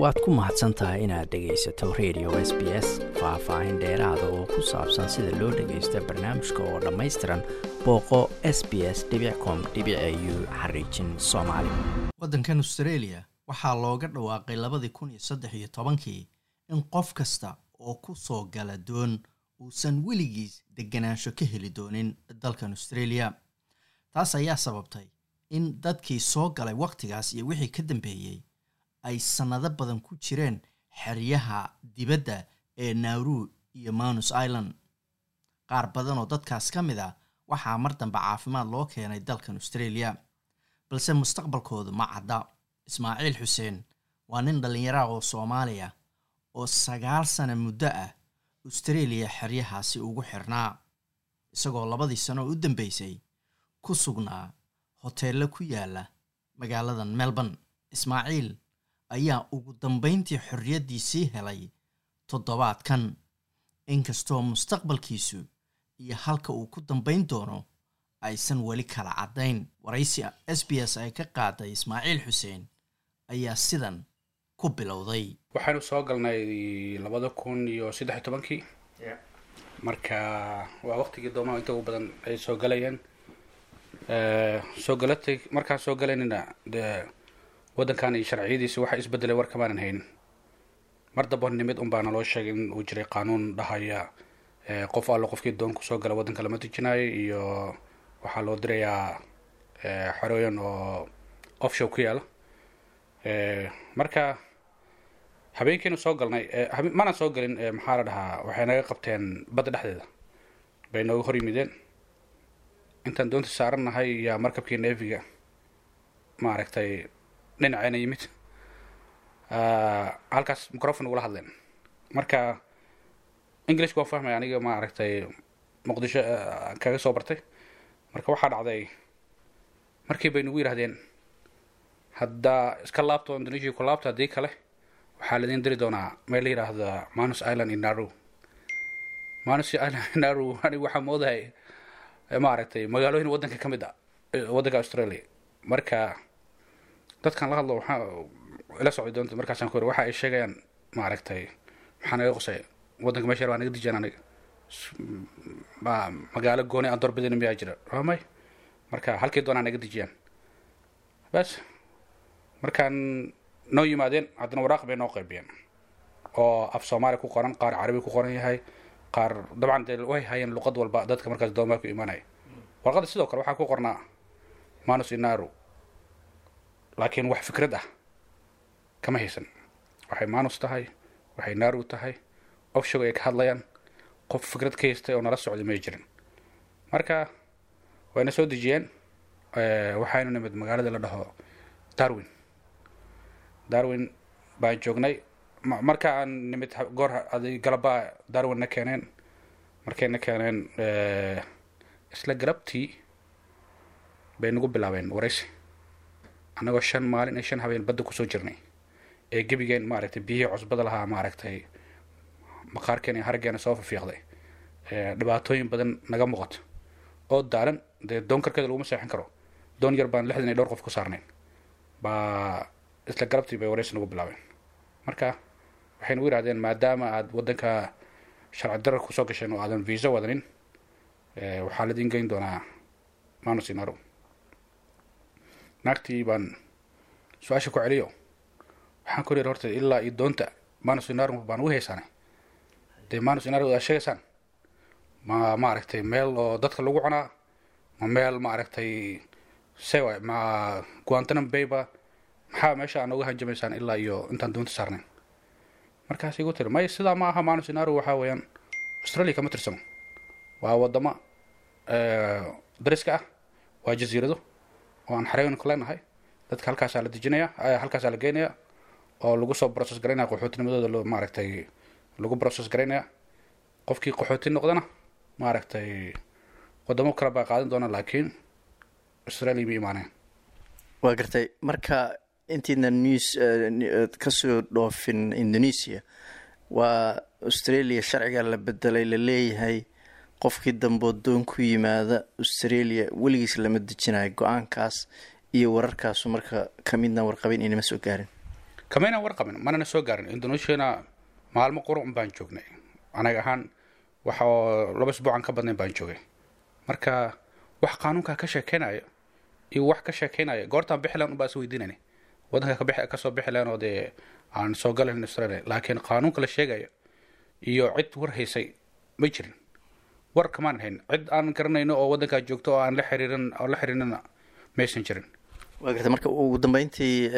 waad ku mahadsan tahay inaad dhegaysato radio s b s faah-faahin dheeraada oo ku saabsan sida loo dhagaysto barnaamijka oo dhammaystiran booqo s b s com xariijin soomaali. Waddankan australia waxaa looga dhawaaqay labadii kun iyo saddex iyo tobankii in qof kasta oo ku soo gala doon uusan weligiis deganaansho ka heli doonin dalkan australia. Taas ayaa sababtay in dadkii soo galay wakhtigaas iyo wixii ka dambeeyey ay sannado badan ku jireen xeryaha dibadda ee nauru iyo manus island. Qaar badan oo dadkaas ka mid ah waxaa mar dambe caafimaad loo keenay dalkan australia balse mustaqbalkoodu ma cadda. Ismaaciil xuseen waa nin dhallinyaraha oo soomaaliya oo sagaal sano muddo ah australia xeryahaasi ugu xirnaa isagoo labadii sano u dambeysay ku sugnaa hoteello ku yaalla magaaladan melbourne. Ismaaciil ayaa ugu dambeyntii xorriyaddiisii helay toddobaadkan. Inkastoo mustaqbalkiisu iyo halka uu ku dambayn doono aysan weli kala caddayn waraysi s b s ay ka qaaday ismaaciil xuseen ayaa sidan ku bilowday. Waxaanu soo galnay labada kun iyo saddex iyo tobankii. Marka waa waqtigii doomaha inta ugu badan ay soo galayeen. Soo galatay markaan soo galaynina dee waddankan iyo sharciyadiisa waxa isbedelay war kamaanan haynin mar damba nimid unbaa naloo sheegay in uu jiray qaanuun dhahaya qof allo qofkii doon ku soo gala waddanka lama dejinayo iyo waxaa loo dirayaa xorooyan oo offshow ku yaalla. Marka habeenkiinu soo galnay maanaan soo gelin maxaa la dhahaa waxay naga qabteen badda dhexdeeda. Bay nooga hor yimideen. Intaan doonta saarannahay yaa markabkii neefiga maaragtay dhinacayna yimid. Halkaas microfon ugula hadleen. Marka englishka waa fahmaya aniga maaragtay muqdisho kaga soo bartay. Marka waxaa dhacday markii bay nagu yidhahdeen haddaa iska laabto indonesia ku laabto haddii kale waxaa laidin diri doonaa meel la yidhaahda manus island in naru manus island in naru aniga waxaa moodahay maaragtay magaalooyin waddanka ka mid a waddanka australia. Marka dadkan la hadlo waxaa ila socday doonta markaasaan ku waxa ay sheegayaan maaragtay maxaa naga qosay waddanka meesha waa naga dijiyaan aniga. Ma magaalo gooni aan doorbidin miyaa jira. Ramay marka halkii doonaa naga dijiyaan. Bas markaan noo yimaadeen haddana waraaq bay noo qaybiyeen. Oo af soomaali ku qoran qaar carabi ku qoran yahay qaar dabcan dee way hayeen luqad walba dadka markaas doomaa ku imaanaya warqadda sidoo kale waxaa ku qornaa manus inaru laakiin wax fikrad ah kama haysan. Waxay manus tahay waxay naru tahay offshog ay ka hadlayaan qof fikrad ka haystay oo nala socday may jirin. Marka wayna soo dejiyeen waxaynu nimid magaalada la dhaho darwin. Darwin baan joognay. Marka aan nimid goor galabaa darwin na keeneen. Markay na keeneen isla garabtii bay nagu bilaabeen waraysi annagoo shan maalin iyo shan habeen badda ku soo jirnay. Ee gebigeen maaragtay biyihii cusbada lahaa maaragtay maqaarkeen iyo haraggeena soo fafiiqday dhibaatooyin badan naga muuqato. Oo daalan dee doon karkeeda laguma seexan karo. Doon yar baan lixdan iyo dhowr qof ku saarnayn. Baa isla garabtii bay waraysi nagu bilaabeen. Marka waxay nagu yidhahdeen maadaama aada waddanka sharci darar ku soo gasheen oo aadan visa wadanin waxaa laidin geyn doonaa manus naagtii baan su'aasha ku celiyo. Waxaan ku yidhi horta ilaa iyo doonta manus inaro baan ugu haysaanay. Dee manus inaro aad sheegaysaan? Ma maaragtay meel oo dadka lagu cunaa? Ma meel maaragtay sewa ma guantanam bayba maxaa meesha aa nooga hanjamaysaan ilaa iyo intaan doonta saarnayn markaas igu tiri may sidaa ma aha manus inaro waxaa weeyaan australia kama tirsano waa wadamo dariska ah waa jasiirado oo aan xareynu ku leenahay. Dadka halkaasaa la dejinaya halkaasaa la geynaya oo lagu soo process garaynaya qaxootinimadooda lo maaragtay lagu process garaynaya. Qofkii qaxooti noqdana maaragtay wadamo kale baa qaadan doona laakiin australia ma imaaneen. Waa gartay marka intiina news ka soo dhoofin indonesia waa australia sharciga la bedelay la leeyahay qofkii dambood doon ku yimaada australia weligiis lama dejinayo go'aankaas iyo wararkaasu marka kamidna warqabin inama soo gaarin. Kamaynan warqabin manana soo gaarin. Indonesiana maalmo qurun baan joognay. Anaga ahaan waxa laba isbuucan ka badnayn baan joogay. Marka wax qaanuunka ka sheekeynaya iyo wax ka sheekeynaya goortaan bixi lahan unbaa is weydiinayna waddanka ka bixi ka soo bixi lahan oo dee aan soo galayn australia laakiin qaanuunka la sheegaya iyo cid war haysay ma jirin war kamaan hayn cid aan garanayno oo waddankaa joogto oo aan la xiriirin oo la xiriirinna maysan jirin. Waa garta marka ugu dambeyntii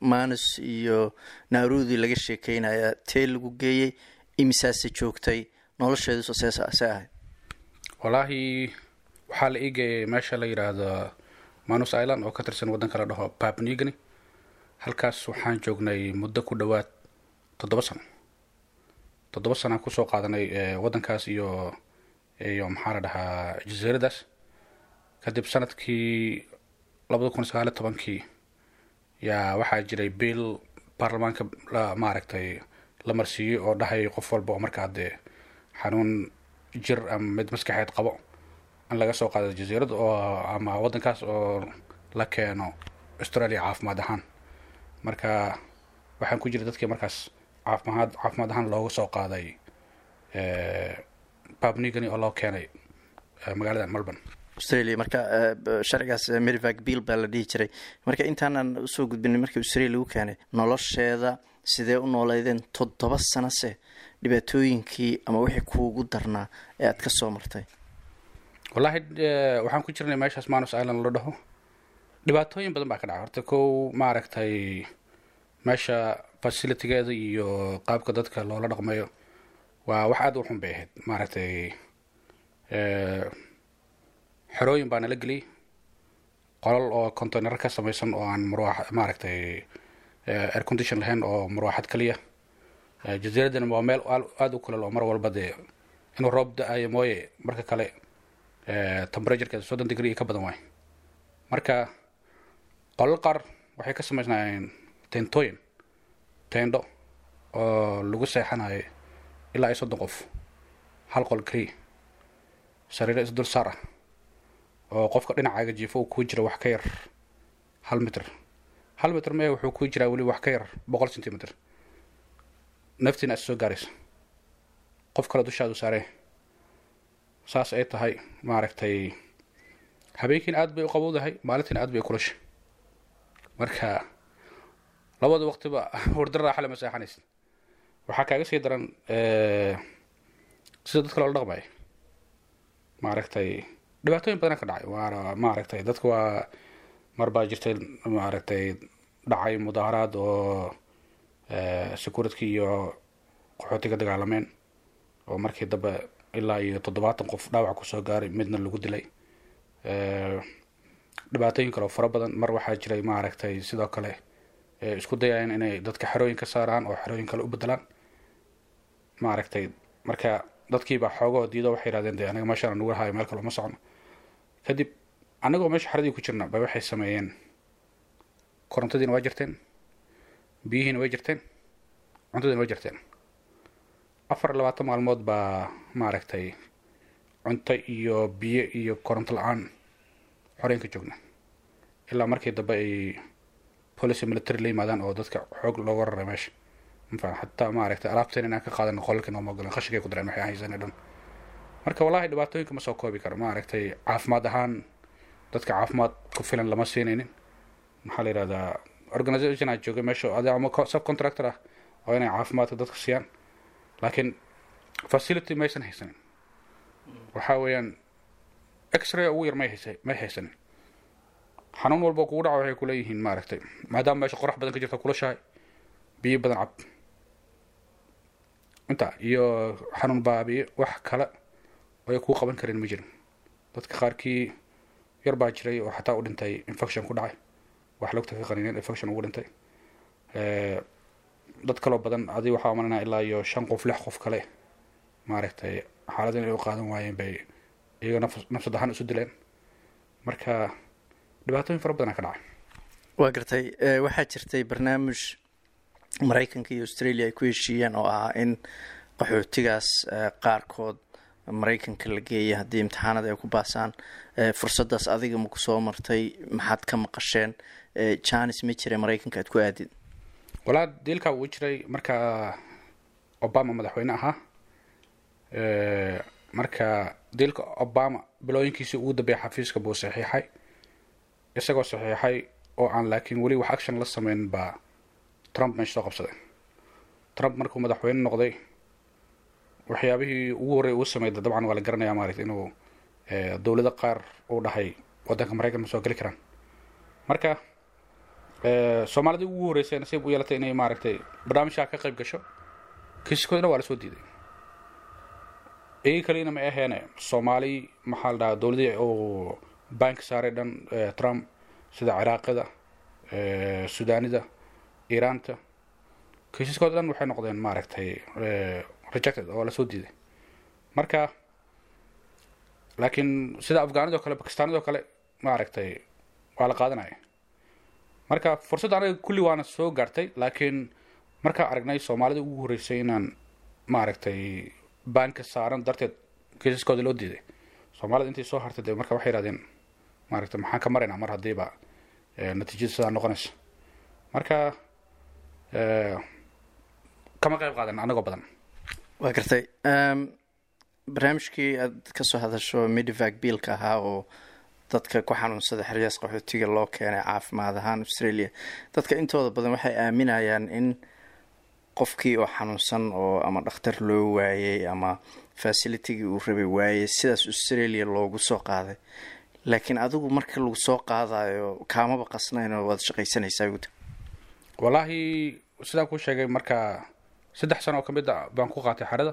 manus iyo naarudi laga sheekeynaya tee lagu geeyey imisaase joogtay nolosheeduso seese ahayd. Wallaahi waxaa la ii geeyay meesha la yidhaahdo manus island oo ka tirsan waddanka la dhaho babnigani halkaas waxaan joognay muddo ku dhowaad toddoba sano. Toddoba sanaan ku soo qaadanay waddankaas iyo iyo maxaa la dhahaa jasiiradaas kadib sannadkii labada kun sagaaliyo tobankii yaa waxaa jiray bill baarlamaanka la maaragtay la marsiiyey oo dhahayay qof walba oo markaa dee xanuun jir ama mid maskaxeed qabo in laga soo qaado jasiirad oo ama waddankaas oo la keeno australia caafimaad ahaan. Marka waxaan ku jiray dadkii markaas caafimaad caafimaad ahaan looga soo qaaday babnigani oo loo keenay magaalada melbourne. Australia marka sharcigaas merivag bill baa la dhihi jiray. Marka intaanan u soo gudbinay markii australia lagu keenay nolosheeda sidee u nooleydeen toddoba sanose dhibaatooyinkii ama wixii kuugu darnaa ee aad ka soo martay? Wallaahi waxaan ku jirnay meeshaas manus island la dhaho. Dhibaatooyin badan baa ka dhacay horta kow maaragtay meesha facilitigeeda iyo qaabka dadka loola dhaqmayo waa wax aada u xun bay ahayd maaragtay xerooyin baa nala geliyay qolal oo container ka samaysan oo aan murwa maaragtay air condition lahayn oo murwaaxad kaliya. Jasiiraddana waa meel aada u kulal oo mar walba dee inuu roob da'ayo mooye marka kale temperaturekeeda soddon degree ka badan waay. Marka qolal qaar waxay ka samaysnaayeen teentooyin teendho oo lagu seexanayo ilaa iyo soddon qof. Hal qol keliya sariiro isdul saar ah oo qofka dhinacaaga jiifo uu kuu jira wax ka yar hal mitr hal mitr mee wuxuu kuu jiraa weli wax ka yar boqol centimeter naftiina is soo gaaraysa. Qof kale dushaadu saaree. Saas ay tahay maaragtay habeenkiina aada bay u qabowdahay maalintiina aad bay kulashay marka labada waqtiba hurda raaxa lama seexanaysid waxaa kaaga sii daran sida dadka loola dhaqmaya maaragtay dhibaatooyin badana ka dhacay. Waana maaragtay dadka waa mar baa jirtay maaragtay dhacay mudaaharaad oo security iyo qaxootiga dagaalameen. Oo markii dambe ilaa iyo toddobaatan qof dhaawac ku soo gaaray midna lagu dilay. Dhibaatooyin kale oo fara badan. Mar waxaa jiray maaragtay sidoo kale isku dayayeen inay dadka xerooyin ka saaraan oo xerooyin kale u bedelaan maaragtay marka dadkiibaa xoogoo diido waxay yihahdeen de anaga meeshaan nugu hayo meel kale uma socno. Kadib annagoo meesha xeradii ku jirna bay waxay sameeyeen korontadiina waa jirteen biyihiina way jirteen cuntadiina way jirteen. Afar labaatan maalmood baa maaragtay cunto iyo biyo iyo koronto la'aan xoreyn ka joogna ilaa markii dambe ay policy military la yimaadaan oo dadka xoog looga raray meesha. Mafaa xataa maaragtay alaabteen inaan ka qaadano qolalka nooma ogolan khashigay ku dareen waxay haysan dhan. Marka wallahi dhibaatooyinka ma soo koobi karo maaragtay caafimaad ahaan dadka caafimaad ku filan lama siinaynin. Maxaa la yihahdaa organisation aa joogay meesha adi ama sub contractor ah oo inay caafimaadka dadka siiyaan. Laakiin facility maysan haysanin. Waxaa weeyaan x-ray ugu yar may haysa may haysanin xanuun walba kugu dhaco waxay kuleeyihiin maaragtay maadaama meesha qorax badan ka jirta kulashahay biyo badan cab inta iyo xanuun baabiye wax kale oo ay kuu qaban karin ma jirin. Dadka qaarkii yar baa jiray oo xataa u dhintay infection ku dhacay. Wax logta ka infection ugu dhintay. Dad kaloo badan adi waxaa umalanaa ilaa iyo shan qof lix qof kale maaragtay xaalad inay u qaadan waayeen bay iyaga naf nafsad ahaan isu dileen. Marka dhibaatooyin fara badanaa ka dhacay. Waa gartay waxaa jirtay barnaamij maraykanka iyo australia ay ku heshiiyeen oo ahaa in qaxootigaas qaarkood maraykanka la geeya haddii imtixaanada ay ku baasaan. Fursaddaas adiga maku soo martay maxaad ka maqasheen janis ma jira maraykanka aad ku aadid? Walaa diilkaa wuu jiray marka obama madaxweyne ahaa. Marka diilka obama bilooyinkiisii ugu dambeeyay xafiiska buu saxiixay isagoo saxiixay oo aan laakiin weli wax action la sameyn baa trump meesha soo qabsaday trump markuu madaxweyne noqday waxyaabihii ugu horrey uu sameeyda dabcan waa la garanayaa maaragta inuu dowlado qaar uu dhahay waddanka maraykan ma soo geli karaan. Marka soomaalidii ugu horreysay nasiib u yeelatay inay maaragtay barnaamijkaa ka qayb gasho kiisaskoodana waa la soo diiday. Iyagi kalena ma aheene soomaali maxaa la dhahaa dowladii uu bank saaray dhan trump sida ciraaqida sudaanida iiraanta kiisaskooda dhan waxay noqdeen maaragtay rejected oo la soo diiday. Marka laakiin sida afghaanid oo kale bakistaanid oo kale maaragtay waa la qaadanaya. Marka fursadda anaga kulli waana soo gaartay laakiin markaa aragnay soomaalida ugu horreysay inaan maaragtay banka saaran darteed kiisaskooda loo diiday. Soomaalida intii soo hartay de marka waxay yihahdeen maaragtay maxaan ka maraynaa mar haddiiba natiijada sidaa noqonaysa marka kama qayb qaadan anagoo badan. Waa gartay barnaamijkii aad ka soo hadasho medivac biilka ahaa oo dadka ku xanuunsada xeryaas qaxootiga loo keenay caafimaad ahaan australia dadka intooda badan waxay aaminayaan in qofkii oo xanuunsan oo ama dhakhtar loo waayey ama facilitigii uu rabay waayey sidaas australia loogu soo qaaday laakiin adigu marka lagu soo qaadayo kaamaba qasnayn oo waad shaqaysanaysaa guda wallaahi sidaan kuu sheegay marka saddex sano oo ka mid a baan ku qaatay xerada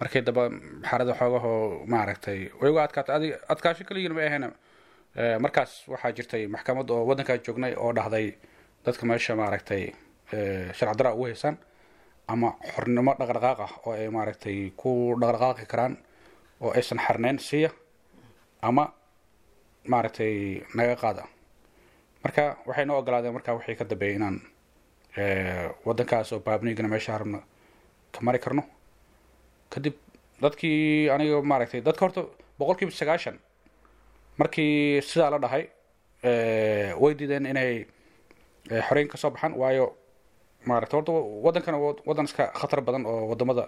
markii damba xerada xoogahoo maaragtay way uga adkaatay. Adig adkaasho keligiina ma ahayna markaas waxaa jirtay maxkamad oo waddankaa joognay oo dhahday dadka meesha maaragtay sharci daraa ugu haysaan ama xornimo dhaqdhaqaaq ah oo ay maaragtay ku dhaqdhaqaaqi karaan oo aysan xarneyn siiya ama maaragtay naga qaada. Marka waxay noo ogolaadeen markaa waxay ka dambeeyay inaan waddankaas oo baabnigana meesha harabna ka mari karno. Kadib dadkii aniga maaragtay dadka horta boqol kiiba sagaashan markii sidaa la dhahay way diideen inay xoreyn ka soo baxaan waayo maaragtay horta waddankana waddan iska khatar badan oo waddamada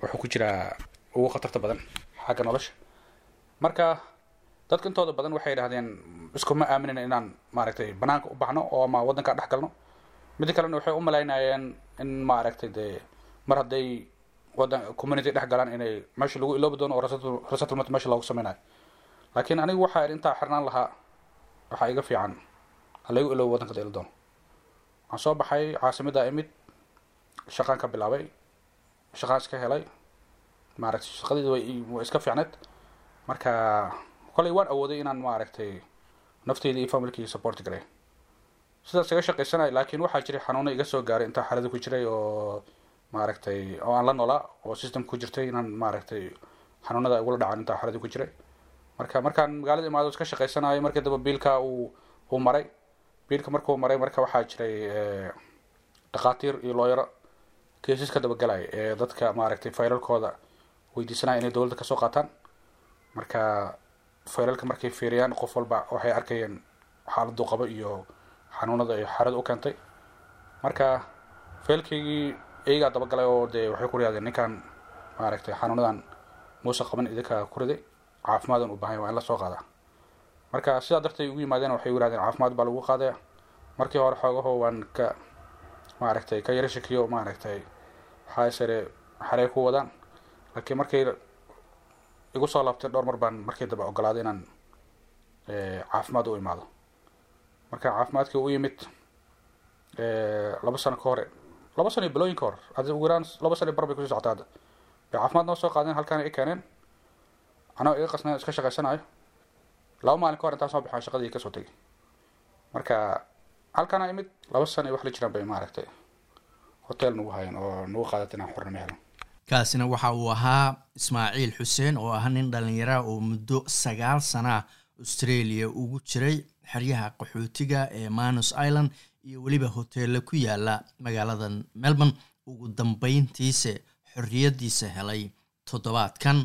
wuxuu ku jiraa ugu khatarta badan xagga nolosha. Marka dadka intooda badan waxay yidhahdeen iskuma aaminayna inaan maaragtay banaanka u baxno oo ama waddankaa dhex galno? Midda kalena waxay u malaynayeen in maaragtay dee mar hadday waddan community dhex galaan inay meesha lagu iloobi doono oo resettlement meesha loogu sameynayo laakiin anigu waxaa intaa xirnaan lahaa waxaa iga fiican halaygu iloobi waddanka daila doono. Waxaan soo baxay caasimada imid shaqaan ka bilaabay shaqaan iska helay. Maaragtay shaqadeeda way way iska fiicneed. Marka kolay waan awooday inaan maaragtay nafteyda iyo familkii support garay sidaas iga shaqaysanay laakiin waxaa jiray xanuuno iga soo gaaray intaa xaalada ku jiray oo maaragtay oo aan la noolaa oo system ku jirtay inaan maaragtay xanuunada igula dhacaan intaa xaalada ku jiray. Marka markaan magaalada imaado iska shaqaysanayo markii damba biilka uu uu maray biilka markuu maray marka waxaa jiray dhakhaatiir iyo looyaro keesas ka dabagalaya ee dadka maaragtay faylalkooda weydiisanaya inay dowladda ka soo qaataan. Marka faylalka markay fiiriyaan qof walba waxay arkayeen xaaladuu qabo iyo xanuunada ay xarada u keentay. Marka faylkaygii iyagaa dabagalay oo dee waxay ku riyaadeen ninkan maaragtay xanuunadan muuse qaban idinka ku riday caafimaadaan u baahanya waa in la soo qaadaa. Marka sidaa dartay ugu yimaadeen waxay yirahdeen caafimaad baa lagu qaadaya markii hore xoogaho waan ka maaragtay ka yaro shakiyo maaragtay waxaa sare xarey ku wadaan. Laakiin markay igu soo laabtay dhowr mar baan markii dambe ogolaaday inaan caafimaad u imaado. Marka caafimaadkii u yimid laba sano ka hore laba sano iyo bilooyin ka hor adi ugu yaraan laba sano iyo bar ku sii socota hadda. Bay caafimaad noo soo qaadeen halkaana i keeneen. Anoo iga qasnay iska shaqaysanayo laba maalin ka hor intaan soo baxaan shaqadii ka soo tegay marka halkaana imid laba sano iyo wax la jiraan bay maaragtay. Hotel nagu hayeen oo nagu qaadat inaan xornimo helo kaasina waxa uu ahaa ismaaciil xuseen oo ah nin dhallinyara oo muddo sagaal sana ah australia ugu jiray xeryaha qaxootiga ee manus island iyo weliba hoteella ku yaalla magaalada melbourne. Ugu dambeyntiise xorriyaddiisa helay toddobaadkan.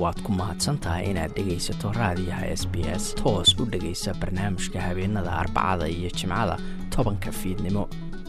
Waad ku mahadsan tahay inaad dhegaysato raadiyaha s b s. Toos u dhegaysa barnaamijka habeenada arbacada iyo jimcada tobanka fiidnimo